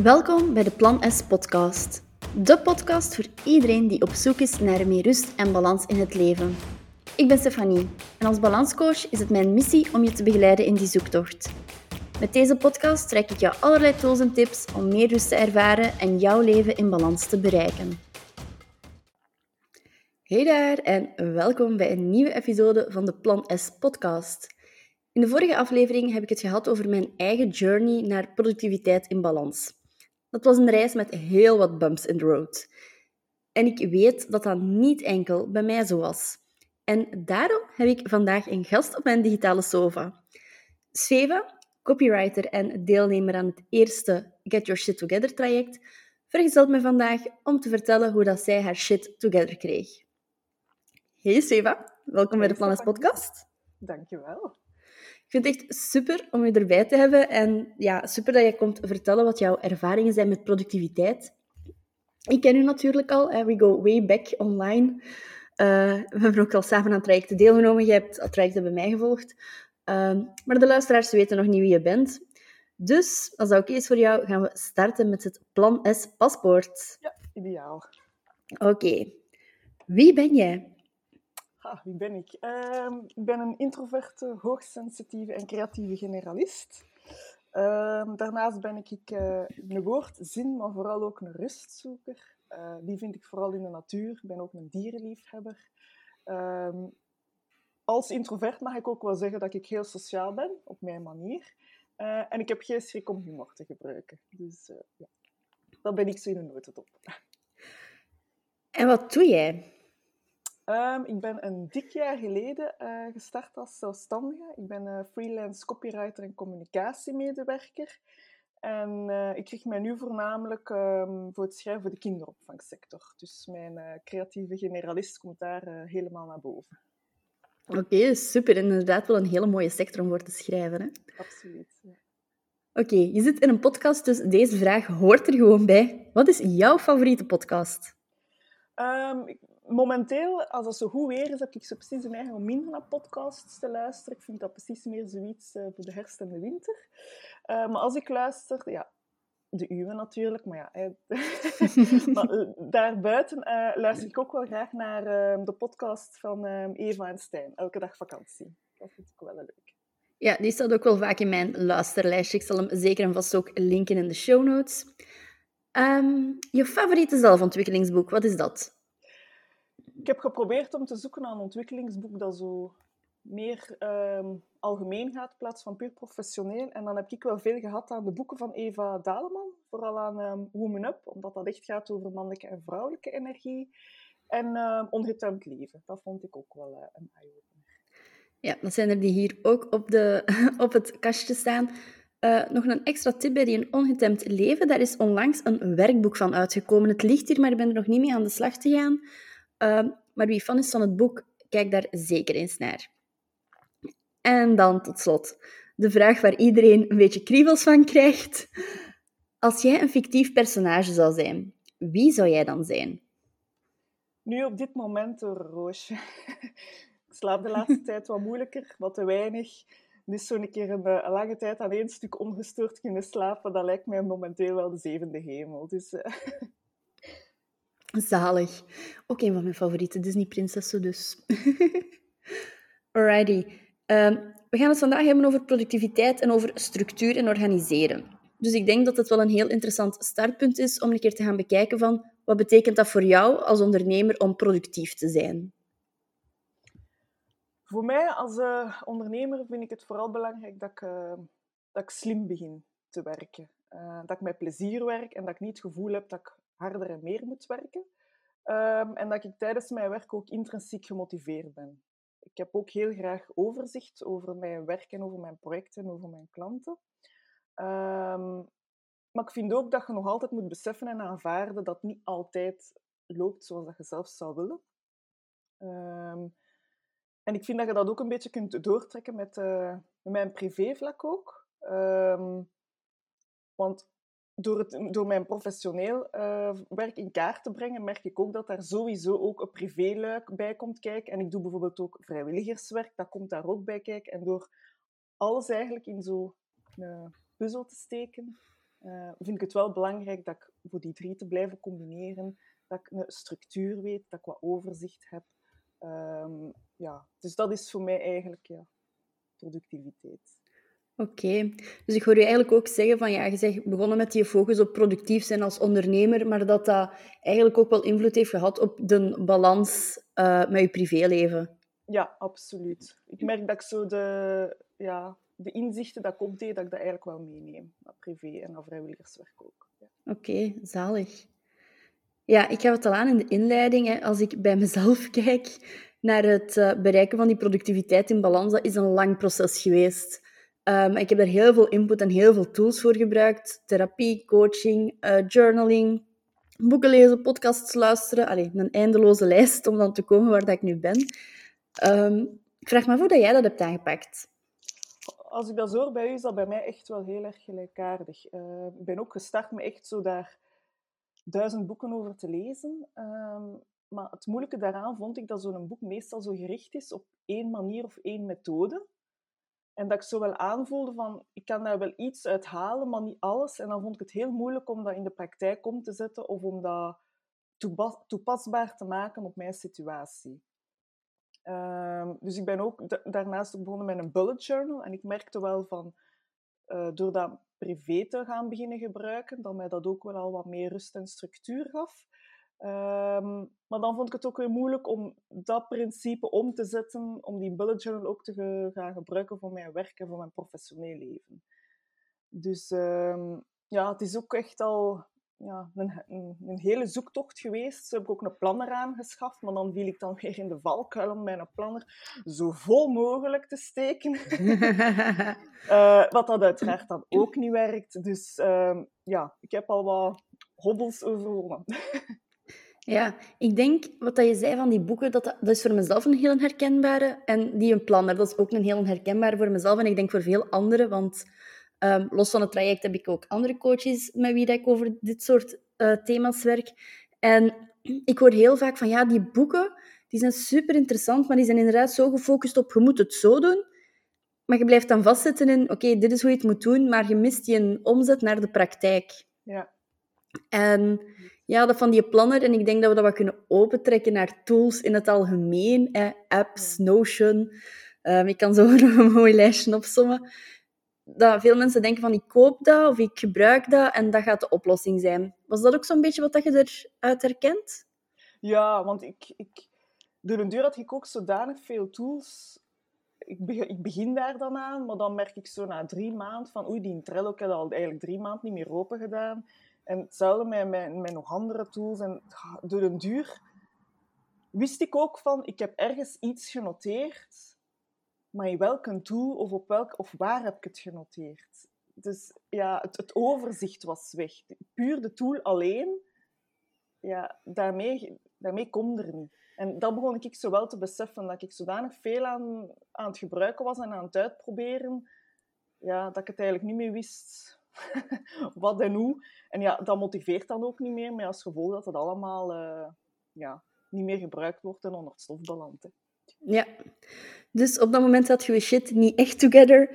Welkom bij de Plan S podcast. De podcast voor iedereen die op zoek is naar meer rust en balans in het leven. Ik ben Stefanie en als balanscoach is het mijn missie om je te begeleiden in die zoektocht. Met deze podcast trek ik jou allerlei tools en tips om meer rust te ervaren en jouw leven in balans te bereiken. Hey daar en welkom bij een nieuwe episode van de Plan S podcast. In de vorige aflevering heb ik het gehad over mijn eigen journey naar productiviteit in balans. Dat was een reis met heel wat bumps in the road. En ik weet dat dat niet enkel bij mij zo was. En daarom heb ik vandaag een gast op mijn digitale sofa. Sveva, copywriter en deelnemer aan het eerste Get Your Shit Together traject, vergezelt me vandaag om te vertellen hoe dat zij haar shit together kreeg. Hey Sveva, welkom bij de Planes podcast. Dankjewel. Ik vind het echt super om je erbij te hebben. En ja, super dat je komt vertellen wat jouw ervaringen zijn met productiviteit. Ik ken u natuurlijk al. We go way back online. Uh, we hebben ook al samen aan het traject deelgenomen. Je hebt het traject bij mij gevolgd. Uh, maar de luisteraars weten nog niet wie je bent. Dus, als dat oké is voor jou, gaan we starten met het Plan S paspoort. Ja, ideaal. Oké. Wie ben jij? Ah, wie ben ik? Uh, ik ben een introverte, hoogsensitieve en creatieve generalist. Uh, daarnaast ben ik uh, een woordzin, maar vooral ook een rustzoeker. Uh, die vind ik vooral in de natuur. Ik ben ook een dierenliefhebber. Ehm, als introvert mag ik ook wel zeggen dat ik heel sociaal ben, op mijn manier. Eh, en ik heb geen schrik om humor te gebruiken. Dus ja, dat ben ik zo in een notendop. En wat doe jij? Um, ik ben een dik jaar geleden uh, gestart als zelfstandige. Ik ben uh, freelance copywriter en communicatiemedewerker. En uh, ik richt mij nu voornamelijk um, voor het schrijven voor de kinderopvangsector. Dus mijn creatieve generalist komt daar helemaal naar boven. Oké, okay, super. Inderdaad wel een hele mooie sector om voor te schrijven. Hè? Absoluut. Ja. Oké, okay, je zit in een podcast, dus deze vraag hoort er gewoon bij. Wat is jouw favoriete podcast? Um, ik, momenteel, als het zo goed weer is, heb ik zo precies een eigen om minder naar podcasts te luisteren. Ik vind dat precies meer zoiets uh, voor de herfst en de winter. Uh, maar als ik luister, ja, de uwe natuurlijk, maar ja, maar, uh, daarbuiten luister ik ook wel graag naar ehm, de podcast van ehm, Eva en Stijn, Elke Dag Vakantie. Dat vind ik wel leuk. Ja, die staat ook wel vaak in mijn luisterlijstje. Ik zal hem zeker en vast ook linken in de show notes. Um, je favoriete zelfontwikkelingsboek, wat is dat? Ik heb geprobeerd om te zoeken naar een ontwikkelingsboek dat zo meer um, algemeen gaat in plaats van puur professioneel. En dan heb ik wel veel gehad aan de boeken van Eva Daleman, vooral aan um, Woman Up, omdat dat echt gaat over mannelijke en vrouwelijke energie. En um, Ongetemd leven, dat vond ik ook wel uh, een eye-opener. Ja, dat zijn er die hier ook op, de, op het kastje staan. Uh, nog een extra tip bij die een ongetemd leven. Daar is onlangs een werkboek van uitgekomen. Het ligt hier, maar ik ben er nog niet mee aan de slag te gaan. Uh, maar wie fan is van het boek, kijk daar zeker eens naar. En dan tot slot, de vraag waar iedereen een beetje kriebels van krijgt. Als jij een fictief personage zou zijn, wie zou jij dan zijn? Nu op dit moment Roosje. ik slaap de laatste tijd wat moeilijker, wat te weinig. Dus zo'n keer een, een, lange tijd aan één stuk ongestoord kunnen slapen, dat lijkt mij momenteel wel de zevende hemel. Dus, uh... Zalig. Ook een van mijn favoriete Disney-prinsessen dus. Alrighty. Um, we gaan het vandaag hebben over productiviteit en over structuur en organiseren. Dus ik denk dat het wel een heel interessant startpunt is om een keer te gaan bekijken van wat betekent dat voor jou als ondernemer om productief te zijn? Voor mij als uh, ondernemer vind ik het vooral belangrijk dat ik, uh, dat ik slim begin te werken. Uh, dat ik met plezier werk en dat ik niet het gevoel heb dat ik harder en meer moet werken. Um, en dat ik tijdens mijn werk ook intrinsiek gemotiveerd ben. Ik heb ook heel graag overzicht over mijn werk en over mijn projecten en over mijn klanten. Um, maar ik vind ook dat je nog altijd moet beseffen en aanvaarden dat niet altijd loopt zoals dat je zelf zou willen. Um, en ik vind dat je dat ook een beetje kunt doortrekken met, uh, met mijn privévlak ook. Want door, het, door mijn professioneel uh, werk in kaart te brengen, merk ik ook dat daar sowieso ook een privéluik bij komt kijken. En ik doe bijvoorbeeld ook vrijwilligerswerk, dat komt daar ook bij kijken. En door alles eigenlijk in zo'n puzzel te steken, uh, vind ik het wel belangrijk dat ik voor die drie te blijven combineren, dat ik een structuur weet, dat ik wat overzicht heb. Ehm, ja, dus dat is voor mij eigenlijk ja, productiviteit. Oké, dus ik hoor je eigenlijk ook zeggen van ja, je zegt begonnen met die focus op productief zijn als ondernemer, maar dat dat eigenlijk ook wel invloed heeft gehad op de balans uh, met je privéleven. Ja, absoluut. Ik merk dat ik zo de, ja, de inzichten dat ik opdeed, dat ik dat eigenlijk wel meeneem. Naar privé en naar vrijwilligerswerk ook. Ja. Oké, zalig. Ja, ik heb het al aan in de inleiding. Hè. Als ik bij mezelf kijk naar het uh, bereiken van die productiviteit in balans, dat is een lang proces geweest. Um, ik heb daar heel veel input en heel veel tools voor gebruikt. Therapie, coaching, uh, journaling, boeken lezen, podcasts luisteren. Allee, een eindeloze lijst om dan te komen waar dat ik nu ben. Um, ik vraag me af hoe dat jij dat hebt aangepakt. Als ik dat hoor bij u, is dat bij mij echt wel heel erg gelijkaardig. Uh, ik ben ook gestart met echt zo daar duizend boeken over te lezen. Maar het moeilijke daaraan vond ik dat zo'n boek meestal zo gericht is op één manier of één methode. En dat ik zo wel aanvoelde van, ik kan daar wel iets uit halen, maar niet alles. En dan vond ik het heel moeilijk om dat in de praktijk om te zetten of om dat toepasbaar te maken op mijn situatie. Um, dus ik ben ook daarnaast begonnen met een bullet journal. En ik merkte wel van, uh, door dat privé te gaan beginnen gebruiken, dat mij dat ook wel al wat meer rust en structuur gaf. Um, maar dan vond ik het ook weer moeilijk om dat principe om te zetten, om die bullet journal ook te gaan gebruiken voor mijn werk en voor mijn professioneel leven. Dus um, ja, het is ook echt al ja, een, een, een, hele zoektocht geweest. Zo heb ik ook een planner aangeschaft, maar dan viel ik dan weer in de valkuil om mijn planner zo vol mogelijk te steken. uh, wat dat uiteraard dan ook niet werkt. Dus uh, ja, ik heb al wat hobbels overwonnen. Ja, ik denk wat dat je zei van die boeken, dat, dat is voor mezelf een heel herkenbare. En die een planner, dat is ook een heel herkenbare voor mezelf. En ik denk voor veel anderen, want um, los van het traject heb ik ook andere coaches met wie dat ik over dit soort uh, thema's werk. En ik hoor heel vaak van, ja, die boeken, die zijn super interessant, maar die zijn inderdaad zo gefocust op, je moet het zo doen. Maar je blijft dan vastzitten in, oké, dit is hoe je het moet doen, maar je mist die een omzet naar de praktijk. Ja. En ja, dat van die planner. En ik denk dat we dat wat kunnen opentrekken naar tools in het algemeen. Eh, apps, Notion. Um, ik kan zo een mooi lijstje opsommen. Dat veel mensen denken van ik koop dat of ik gebruik dat en dat gaat de oplossing zijn. Was dat ook zo'n beetje wat je eruit herkent? Ja, want ik, ik, door een deur had ik ook zodanig veel tools. Ik begin, ik begin daar dan aan, maar dan merk ik zo na drie maanden van oei, die Trello, ik heb al eigenlijk drie maanden niet meer open gedaan. En hetzelfde met, met, met nog andere tools. En door een duur wist ik ook van, ik heb ergens iets genoteerd, maar in welke tool of, op welk, of waar heb ik het genoteerd? Dus ja, het, het overzicht was weg. Puur de tool alleen, ja, daarmee, daarmee kom er niet. En dat begon ik zo wel te beseffen, dat ik zodanig veel aan, aan het gebruiken was en aan het uitproberen, ja, dat ik het eigenlijk niet meer wist wat en hoe. En ja, dat motiveert dan ook niet meer, met als gevolg dat het allemaal uh, ja, niet meer gebruikt wordt en onder het stof belandt. Ja, dus op dat moment had je shit niet echt together.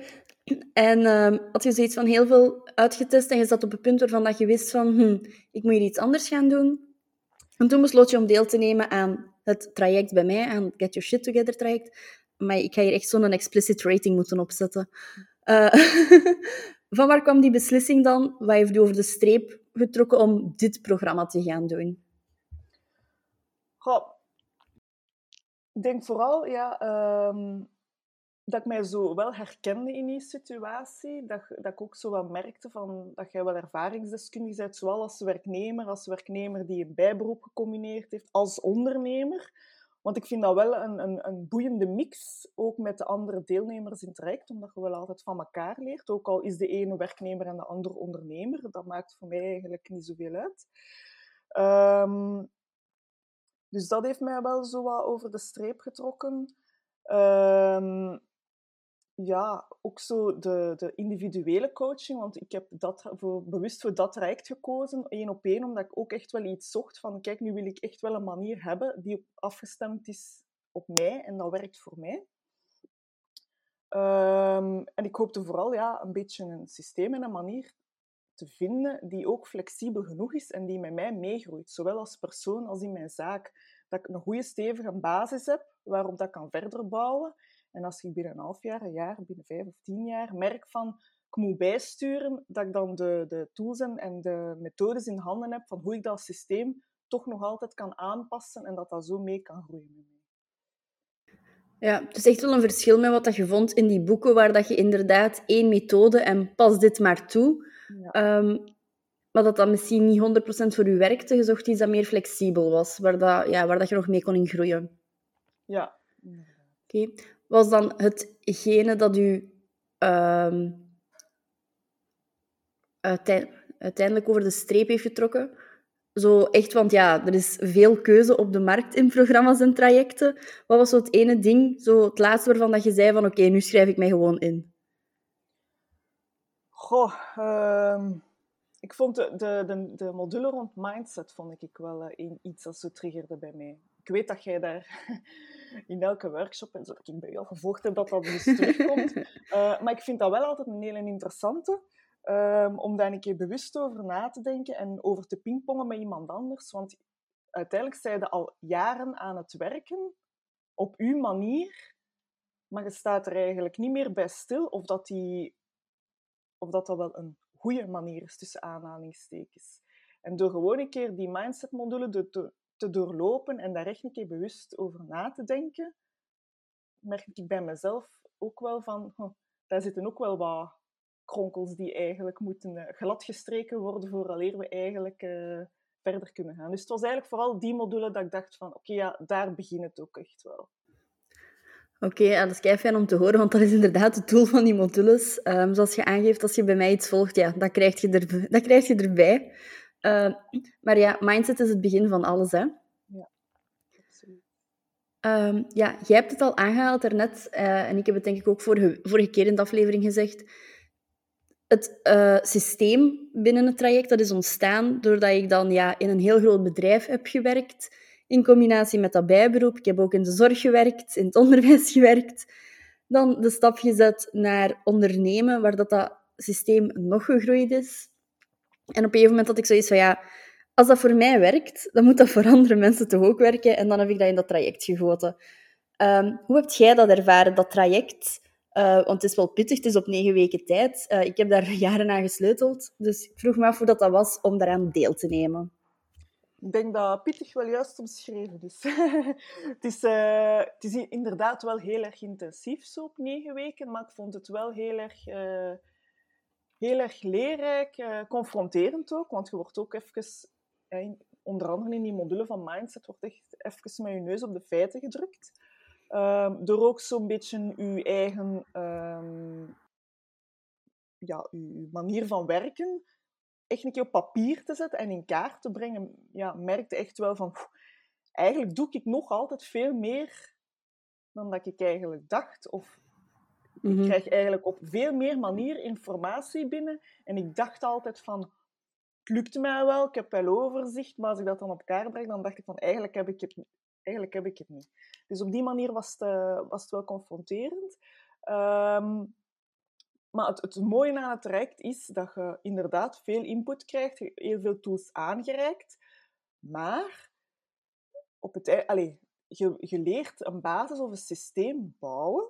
En uh, had je zoiets van heel veel uitgetest en je zat op het punt waarvan dat je wist van hm, ik moet hier iets anders gaan doen. En toen besloot je om deel te nemen aan het traject bij mij, aan het Get Your Shit Together traject. Maar ik ga hier echt zo'n explicit rating moeten opzetten. Uh, Van waar kwam die beslissing dan? Wat heeft u over de streep getrokken om dit programma te gaan doen? Goh, ik denk vooral ja, um, dat ik mij zo wel herkende in die situatie. Dat, dat ik ook zo wel merkte van, dat jij wel ervaringsdeskundig bent, zowel als werknemer, als werknemer die een bijberoep gecombineerd heeft, als ondernemer. Want ik vind dat wel een, een, een boeiende mix, ook met de andere deelnemers in het traject, omdat je wel altijd van elkaar leert. Ook al is de ene werknemer en de andere ondernemer, dat maakt voor mij eigenlijk niet zoveel uit. Um, dus dat heeft mij wel zo wat over de streep getrokken. Um, ja, ook zo de, de individuele coaching, want ik heb dat voor, bewust voor dat traject gekozen, één op één, omdat ik ook echt wel iets zocht van, kijk, nu wil ik echt wel een manier hebben die afgestemd is op mij en dat werkt voor mij. Um, en ik hoopte vooral ja, een beetje een systeem en een manier te vinden die ook flexibel genoeg is en die met mij meegroeit. Zowel als persoon als in mijn zaak. Dat ik een goede stevige basis heb waarop dat kan verder bouwen. En als ik binnen een half jaar, een jaar, binnen vijf of tien jaar merk van ik moet bijsturen, dat ik dan de, de tools en de methodes in handen heb van hoe ik dat systeem toch nog altijd kan aanpassen en dat dat zo mee kan groeien. Ja, het is echt wel een verschil met wat dat je vond in die boeken, waar dat je inderdaad één methode en pas dit maar toe. Ja. Ehm, maar dat dat misschien niet 100% voor je werkte. Je zocht iets dat meer flexibel was, waar, dat, ja, waar dat je nog mee kon in groeien. Ja. Oké. Was dan hetgene dat u ehm, uiteindelijk over de streep heeft getrokken? Zo echt, want ja, er is veel keuze op de markt in programma's en trajecten. Wat was zo het ene ding, zo het laatste waarvan dat je zei van oké, nu schrijf ik mij gewoon in? Goh, ehm, ik vond de, de, de, de, module rond mindset vond ik wel uh, iets dat zo triggerde bij mij. Ik weet dat jij daar in elke workshop, en zodat ik bij jou gevolgd heb, dat dat dus terugkomt. Uh, maar ik vind dat wel altijd een hele interessante. Um, om daar een keer bewust over na te denken en over te pingpongen met iemand anders. Want uiteindelijk zijn je al jaren aan het werken op uw manier, maar je staat er eigenlijk niet meer bij stil of dat, die, of dat, dat wel een goede manier is tussen aanhalingstekens. En door gewoon een keer die mindset-module te, te doorlopen en daar echt een keer bewust over na te denken, merk ik bij mezelf ook wel van, daar zitten ook wel wat kronkels die eigenlijk moeten uh, gladgestreken worden vooraleer we eigenlijk uh, verder kunnen gaan. Dus het was eigenlijk vooral die module dat ik dacht van, oké, ja, daar begint het ook echt wel. Oké, okay, dat is kei fijn om te horen, want dat is inderdaad het doel van die modules. Um, zoals je aangeeft, als je bij mij iets volgt, ja, dat krijg je, er, dat krijg je erbij. Uh, maar ja, mindset is het begin van alles, hè? Ja, absoluut. Um, ja, jij hebt het al aangehaald daarnet, uh, en ik heb het denk ik ook vorige, vorige keer in de aflevering gezegd het uh, systeem binnen het traject dat is ontstaan doordat ik dan ja, in een heel groot bedrijf heb gewerkt, in combinatie met dat bijberoep. Ik heb ook in de zorg gewerkt, in het onderwijs gewerkt. Dan de stap gezet naar ondernemen, waar dat, dat systeem nog gegroeid is. En op een gegeven moment had ik zoiets van, ja, als dat voor mij werkt, dan moet dat voor andere mensen toch ook werken. En dan heb ik dat in dat traject gegoten. Um, hoe heb jij dat ervaren, dat traject? Uh, want het is wel pittig, het is op negen weken tijd. Uh, ik heb daar jaren aan gesleuteld. Dus ik vroeg me af hoe dat, dat was om daaraan deel te nemen. Ik denk dat pittig wel juist omschreven is. het, is uh, het is inderdaad wel heel erg intensief, zo op negen weken. Maar ik vond het wel heel erg, heel erg leerrijk, confronterend ook. Want je wordt ook even, onder andere in die module van Mindset, wordt echt even met je neus op de feiten gedrukt. Um, door ook zo'n beetje uw eigen um, ja, uw manier van werken echt een keer op papier te zetten en in kaart te brengen, ja, merkte echt wel van, eigenlijk doe ik nog altijd veel meer dan dat ik eigenlijk dacht. Of ik mhm. krijg eigenlijk op veel meer manieren informatie binnen. En ik dacht altijd van, het lukt mij wel, ik heb wel overzicht, maar als ik dat dan op kaart breng, dan dacht ik van, eigenlijk heb ik het eigenlijk heb ik het niet. Dus op die manier was het, uh, was het wel confronterend. Um, maar het, het, mooie aan het traject is dat je inderdaad veel input krijgt, heel veel tools aangereikt, maar op het, allez, je, je leert een basis of een systeem bouwen,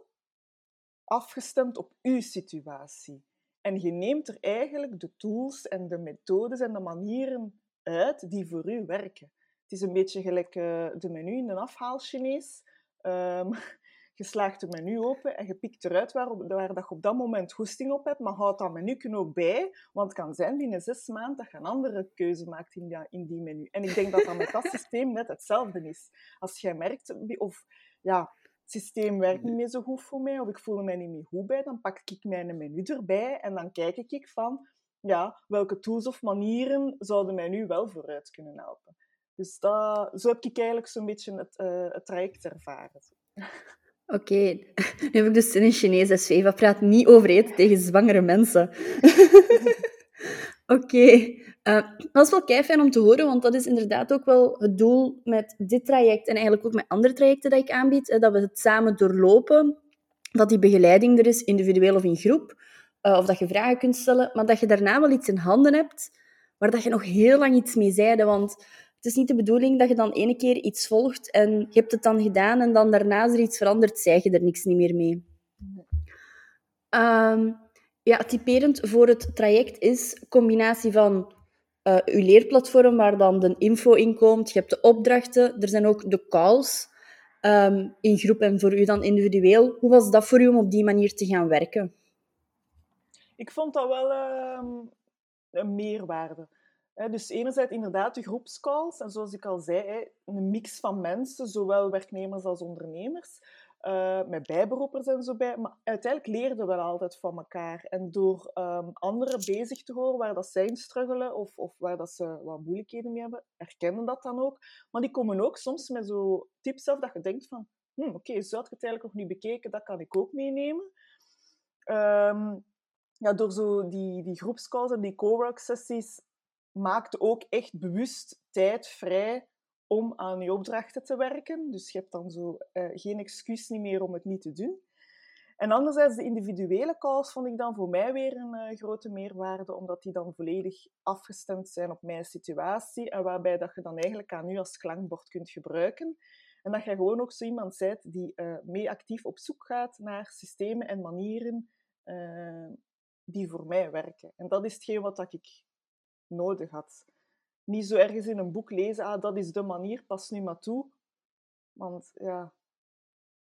afgestemd op uw situatie. En je neemt er eigenlijk de tools en de methodes en de manieren uit die voor u werken. Het is een beetje gelijk uh, de menu in een afhaal Chinees. Um, je slaagt het menu open en je pikt eruit waar, waar dat je op dat moment goesting op hebt, maar houd dat menu ook bij, want het kan zijn binnen zes maanden dat je een andere keuze maakt in die, menu. En ik denk dat dat met dat systeem net hetzelfde is. Als jij merkt, of ja, systeem werkt niet meer zo goed voor mij, of ik voel me niet meer goed bij, dan pak ik mijn menu erbij en dan kijk ik van, ja, welke tools of manieren zouden mij nu wel vooruit kunnen helpen. Dus dat, zo heb ik eigenlijk zo'n beetje het, uh, het traject ervaren. Oké, okay. nu heb ik dus in Chinees les Eva praat niet over eten tegen zwangere mensen. Oké, okay. Uh, dat is wel kei fijn om te horen, want dat is inderdaad ook wel het doel met dit traject en eigenlijk ook met andere trajecten dat ik aanbied, dat we het samen doorlopen, dat die begeleiding er is, individueel of in groep, of dat je vragen kunt stellen, maar dat je daarna wel iets in handen hebt waar dat je nog heel lang iets mee zeide. Want het is niet de bedoeling dat je dan ene keer iets volgt en je hebt het dan gedaan en dan daarna er iets veranderd, zeg je er niks niet meer mee. Um, ja, typerend voor het traject is combinatie van uh, je leerplatform waar dan de info in komt, je hebt de opdrachten, er zijn ook de calls um, in groep en voor u dan individueel. Hoe was dat voor u om op die manier te gaan werken? Ik vond dat wel uh, een meerwaarde. Dus enerzijds inderdaad de groepscalls, en zoals ik al zei, een mix van mensen, zowel werknemers als ondernemers, uh, met bijberoepers en zo bij. Maar uiteindelijk leerden we altijd van elkaar. En door um, anderen bezig te horen waar dat zij in struggelen of, of waar dat ze wat moeilijkheden mee hebben, herkennen dat dan ook. Maar die komen ook soms met zo tips af dat je denkt van, hm, oké, okay, zo het eigenlijk nog niet bekeken, dat kan ik ook meenemen. Um, ja, door zo die, die groepscalls en die co-work sessies maakt ook echt bewust tijd vrij om aan je opdrachten te werken. Dus je hebt dan zo uh, geen excuus niet meer om het niet te doen. En anderzijds, de individuele calls vond ik dan voor mij weer een uh, grote meerwaarde, omdat die dan volledig afgestemd zijn op mijn situatie en waarbij dat je dan eigenlijk aan u als klankbord kunt gebruiken. En dat je gewoon ook zo iemand bent die uh, mee actief op zoek gaat naar systemen en manieren die voor mij werken. En dat is hetgeen wat ik nodig had. Niet zo ergens in een boek lezen, ah, dat is de manier, pas nu maar toe. Want ja,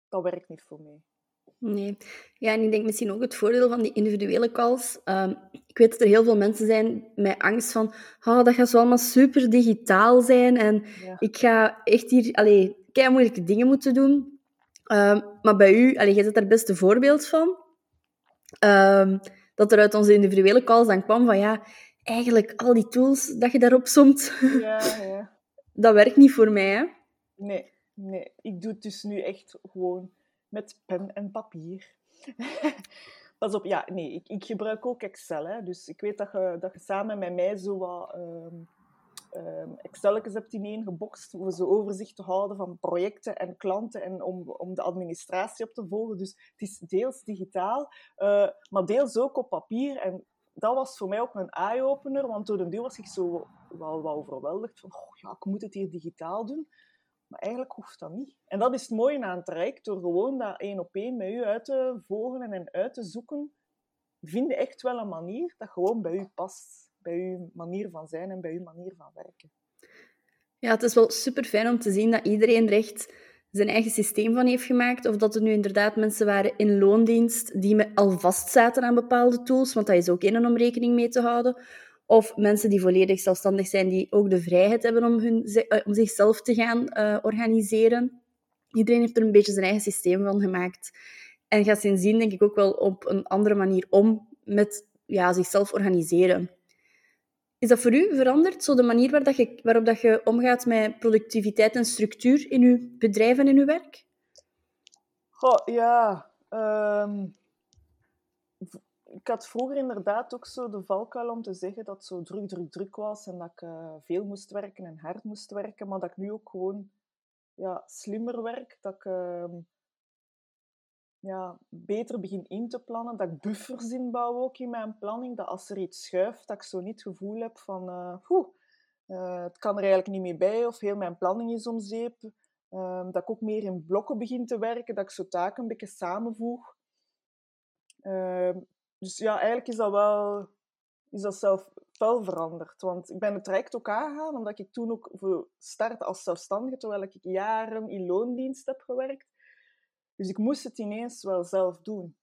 dat werkt niet voor mij. Nee. Ja, en ik denk misschien ook het voordeel van die individuele calls. Um, ik weet dat er heel veel mensen zijn met angst van oh, dat gaat zo allemaal super digitaal zijn en ik ga echt hier allee, kei moeilijke dingen moeten doen. Um, maar bij u, allee, jij zet daar best een voorbeeld van. Um, dat er uit onze individuele calls dan kwam van ja, eigenlijk al die tools dat je daarop somt, ja, ja. dat werkt niet voor mij. Hè? Nee, nee, ik doe het dus nu echt gewoon met pen en papier. Pas op, ja, nee, ik, ik gebruik ook Excel. Hè, dus ik weet dat je, dat je samen met mij zo wat um, um, Excelletjes hebt ineengeboxt om zo overzicht te houden van projecten en klanten en om, om de administratie op te volgen. Dus het is deels digitaal, uh, maar deels ook op papier. En dat was voor mij ook een eye-opener, want door de duur was ik zo wel, wel overweldigd van, oh, ja, ik moet het hier digitaal doen. Maar eigenlijk hoeft dat niet. En dat is het mooie aan het traject, door gewoon dat één op één met u uit te volgen en uit te zoeken, vind je echt wel een manier dat gewoon bij u past. Bij uw manier van zijn en bij uw manier van werken. Ja, het is wel super fijn om te zien dat iedereen er echt zijn eigen systeem van heeft gemaakt. Of dat er nu inderdaad mensen waren in loondienst die al vast zaten aan bepaalde tools, want dat is ook één om rekening mee te houden. Of mensen die volledig zelfstandig zijn, die ook de vrijheid hebben om, hun, eh, om zichzelf te gaan uh, organiseren. Iedereen heeft er een beetje zijn eigen systeem van gemaakt. En gaat sindsdien denk ik ook wel op een andere manier om met ja, zichzelf organiseren. Is dat voor u veranderd, zo de manier waar dat je, waarop dat je omgaat met productiviteit en structuur in uw bedrijf en in uw werk? Goh, ja. Um, ik had vroeger inderdaad ook zo de valkuil om te zeggen dat het zo druk, druk, druk was en dat ik uh, veel moest werken en hard moest werken, maar dat ik nu ook gewoon ja, slimmer werk. Dat ik uh, ja, beter begin in te plannen, dat ik buffers inbouw ook in mijn planning, dat als er iets schuift, dat ik zo niet het gevoel heb van, uh, het kan er eigenlijk niet meer bij, of heel mijn planning is om zeep. Ehm, dat ik ook meer in blokken begin te werken, dat ik zo taken een beetje samenvoeg. Ehm, dus ja, eigenlijk is dat wel, is dat zelf wel veranderd. Want ik ben het traject ook aangegaan, omdat ik toen ook voor start als zelfstandige, terwijl ik jaren in loondienst heb gewerkt, dus ik moest het ineens wel zelf doen.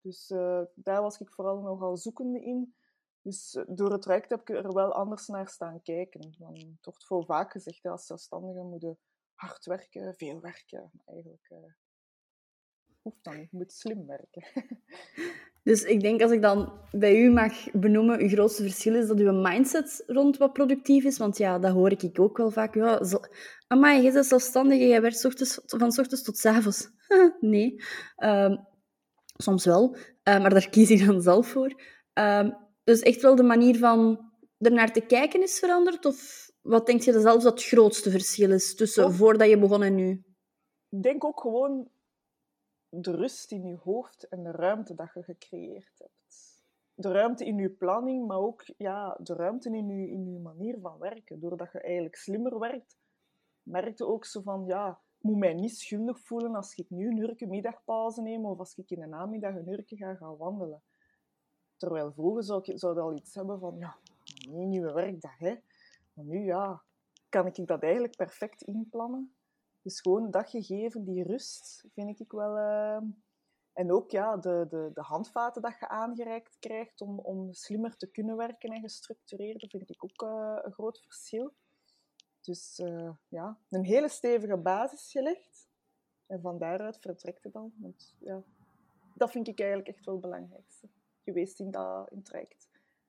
Dus uh, daar was ik vooral nogal zoekende in. Dus uh, door het traject heb ik er wel anders naar staan kijken. Dan toch veel vaak gezegd, als zelfstandige moet hard werken, veel werken. Eigenlijk uh, hoeft niet. Je moet slim werken. Dus ik denk als ik dan bij u mag benoemen, uw grootste verschil is dat uw mindset rond wat productief is. Want ja, dat hoor ik ook wel vaak. Ja, zo, amai, je bent zelfstandig en je werkt ochtends, van s ochtends tot avonds. nee, um, soms wel. Uh, maar daar kies ik dan zelf voor. Um, dus echt wel de manier van ernaar te kijken is veranderd? Of wat denk je zelfs dat het grootste verschil is tussen oh. voordat je begon en nu? Ik denk ook gewoon de rust in je hoofd en de ruimte dat je gecreëerd hebt. de ruimte in je planning, maar ook ja, de ruimte in je, in je manier van werken. Doordat je eigenlijk slimmer werkt, merkte ook zo van, ja, moet mij niet schuldig voelen als ik nu een uurtje middagpauze neem of als ik in de namiddag een uurtje ga gaan wandelen. Terwijl vroeger zou ik zou al iets hebben van, ja, nieuwe werkdag, hè. Maar nu, ja, kan ik dat eigenlijk perfect inplannen. Dus gewoon een dagje geven, die rust, vind ik wel... Uh... En ook ja, de, de, de handvaten dat je aangereikt krijgt om, om slimmer te kunnen werken en gestructureerder, vind ik ook uh, een groot verschil. Dus uh, ja, een hele stevige basis gelegd. En van daaruit vertrekt het dan. Want ja, dat vind ik eigenlijk echt wel het belangrijkste geweest in dat in traject.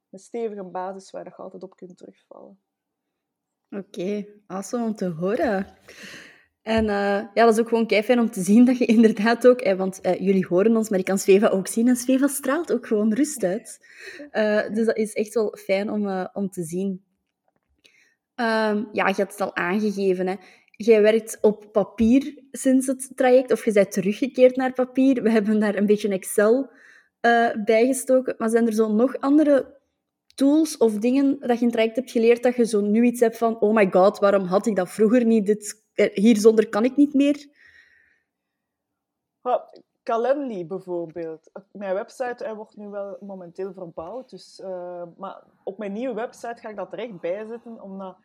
Een stevige basis waar je altijd op kunt terugvallen. Oké, okay, om te horen. En uh, ja, dat is ook gewoon kei fijn om te zien dat je inderdaad ook, eh, want uh, jullie horen ons, maar ik kan Sveva ook zien en Sveva straalt ook gewoon rust uit. Dus dat is echt wel fijn om, om te zien. Um, ja, je hebt het al aangegeven, hè. Jij werkt op papier sinds het traject, of je bent teruggekeerd naar papier. We hebben daar een beetje Excel bijgestoken. Maar zijn er zo nog andere tools of dingen dat je in het traject hebt geleerd dat je zo nu iets hebt van oh my god, waarom had ik dat vroeger niet? Dit, hier zonder kan ik niet meer? Calendly bijvoorbeeld. Mijn website wordt nu wel momenteel verbouwd. Dus, uh, maar op mijn nieuwe website ga ik dat er echt bij zetten. Omdat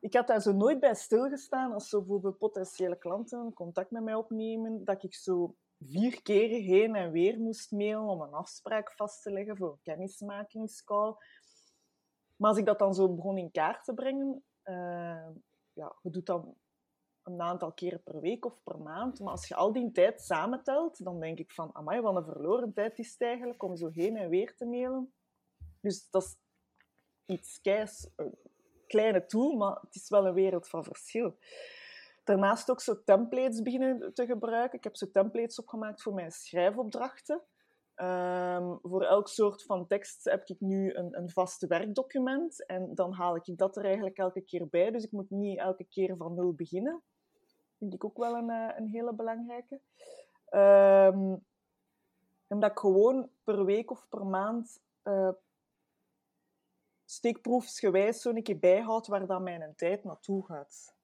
ik had daar zo nooit bij stilgestaan als zo bijvoorbeeld potentiële klanten contact met mij opnemen. Dat ik zo vier keer heen en weer moest mailen om een afspraak vast te leggen voor een kennismakingscall. Maar als ik dat dan zo begon in kaart te brengen, uh, ja, je doet dat een aantal keren per week of per maand. Maar als je al die tijd samentelt, dan denk ik van, amai, wat een verloren tijd is het eigenlijk om zo heen en weer te mailen. Dus dat is iets keis, een kleine tool, maar het is wel een wereld van verschil. Daarnaast ook zo templates beginnen te gebruiken. Ik heb zo templates opgemaakt voor mijn schrijfopdrachten. Um, voor elk soort van tekst heb ik nu een, een vast werkdocument en dan haal ik dat er eigenlijk elke keer bij. Dus ik moet niet elke keer van nul beginnen. Vind ik ook wel een, eh, een hele belangrijke. Um, en dat ik gewoon per week of per maand uh, steekproefsgewijs zo'n keer bijhoud waar dan mijn tijd naartoe gaat.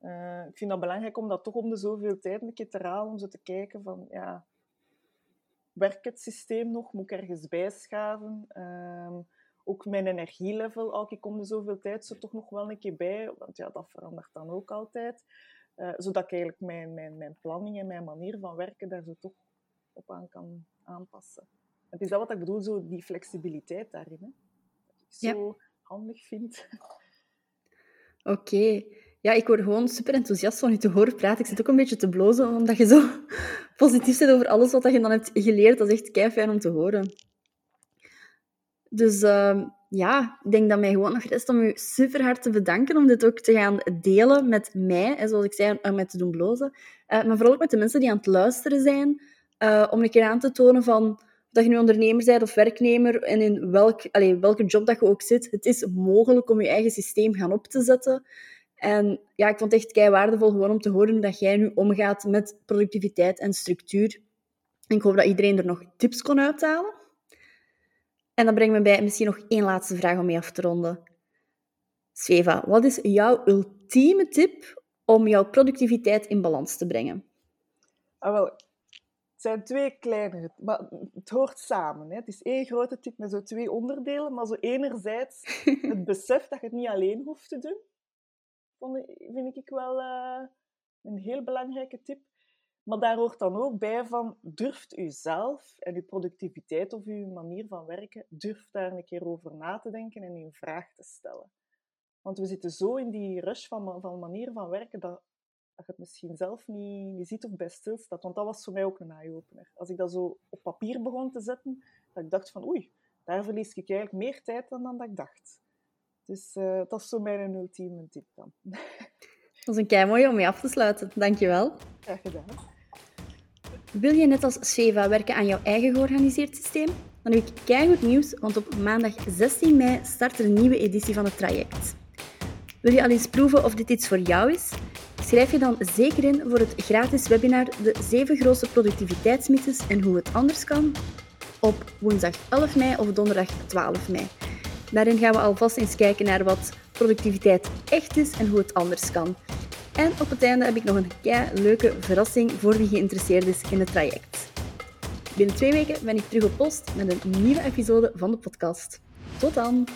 Uh, ik vind dat belangrijk om dat toch om de zoveel tijd een keer te halen, om zo te kijken van, ja, werkt het systeem nog? Moet ik ergens bijschaven? Um, ook mijn energielevel, als ik om de zoveel tijd zo toch nog wel een keer bij, want ja, dat verandert dan ook altijd. Uh, zodat ik eigenlijk mijn, mijn, mijn planning en mijn manier van werken daar zo toch op aan kan aanpassen. Het is dat wat ik bedoel, zo die flexibiliteit daarin. Hè? Dat ik zo handig vind. Oké. Ja, ik word gewoon super enthousiast van je te horen praten. Ik zit ook een beetje te blozen, omdat je zo positief bent over alles wat je dan hebt geleerd. Dat is echt kei fijn om te horen. Dus uh, ja, ik denk dat mij gewoon nog rest om u super hard te bedanken om dit ook te gaan delen met mij. En zoals ik zei, om mij te doen blozen. Uh, maar vooral ook met de mensen die aan het luisteren zijn. Uh, om een keer aan te tonen van dat je nu ondernemer bent of werknemer en in welk, allez, welke job dat je ook zit. Het is mogelijk om je eigen systeem gaan op te zetten. En ja, ik vond het echt kei waardevol gewoon om te horen dat jij nu omgaat met productiviteit en structuur. En ik hoop dat iedereen er nog tips kon uithalen. En dan brengt me bij misschien nog één laatste vraag om mee af te ronden. Sveva, wat is jouw ultieme tip om jouw productiviteit in balans te brengen? Ah, wel, het zijn twee kleinere, maar het hoort samen. Hè. Het is één grote tip met zo twee onderdelen, maar zo enerzijds het besef dat je het niet alleen hoeft te doen vind ik wel uh, een heel belangrijke tip. Maar daar hoort dan ook bij van, durft u zelf en uw productiviteit of uw manier van werken, durft daar een keer over na te denken en in vraag te stellen. Want we zitten zo in die rush van, van manier van werken dat, dat je het misschien zelf niet, niet ziet of bij stilstaat. Want dat was voor mij ook een eye-opener. Als ik dat zo op papier begon te zetten, dat ik dacht van oei, daar verlies ik eigenlijk meer tijd dan, dan dat ik dacht. Dus uh, dat is zo mijn ultieme tip dan. Dat is een kei mooi om mee af te sluiten. Dankjewel. Graag gedaan. Wil je net als Sheva werken aan jouw eigen georganiseerd systeem? Dan heb ik keigoed nieuws, want op maandag 16 mei start er een nieuwe editie van het traject. Wil je al eens proeven of dit iets voor jou is? Schrijf je dan zeker in voor het gratis webinar De 7 grootste productiviteitsmythes en hoe het anders kan. op woensdag 11 mei of donderdag 12 mei. Daarin gaan we alvast eens kijken naar wat productiviteit echt is en hoe het anders kan. En op het einde heb ik nog een kei leuke verrassing voor wie geïnteresseerd is in het traject. Binnen twee weken ben ik terug op post met een nieuwe episode van de podcast. Tot dan!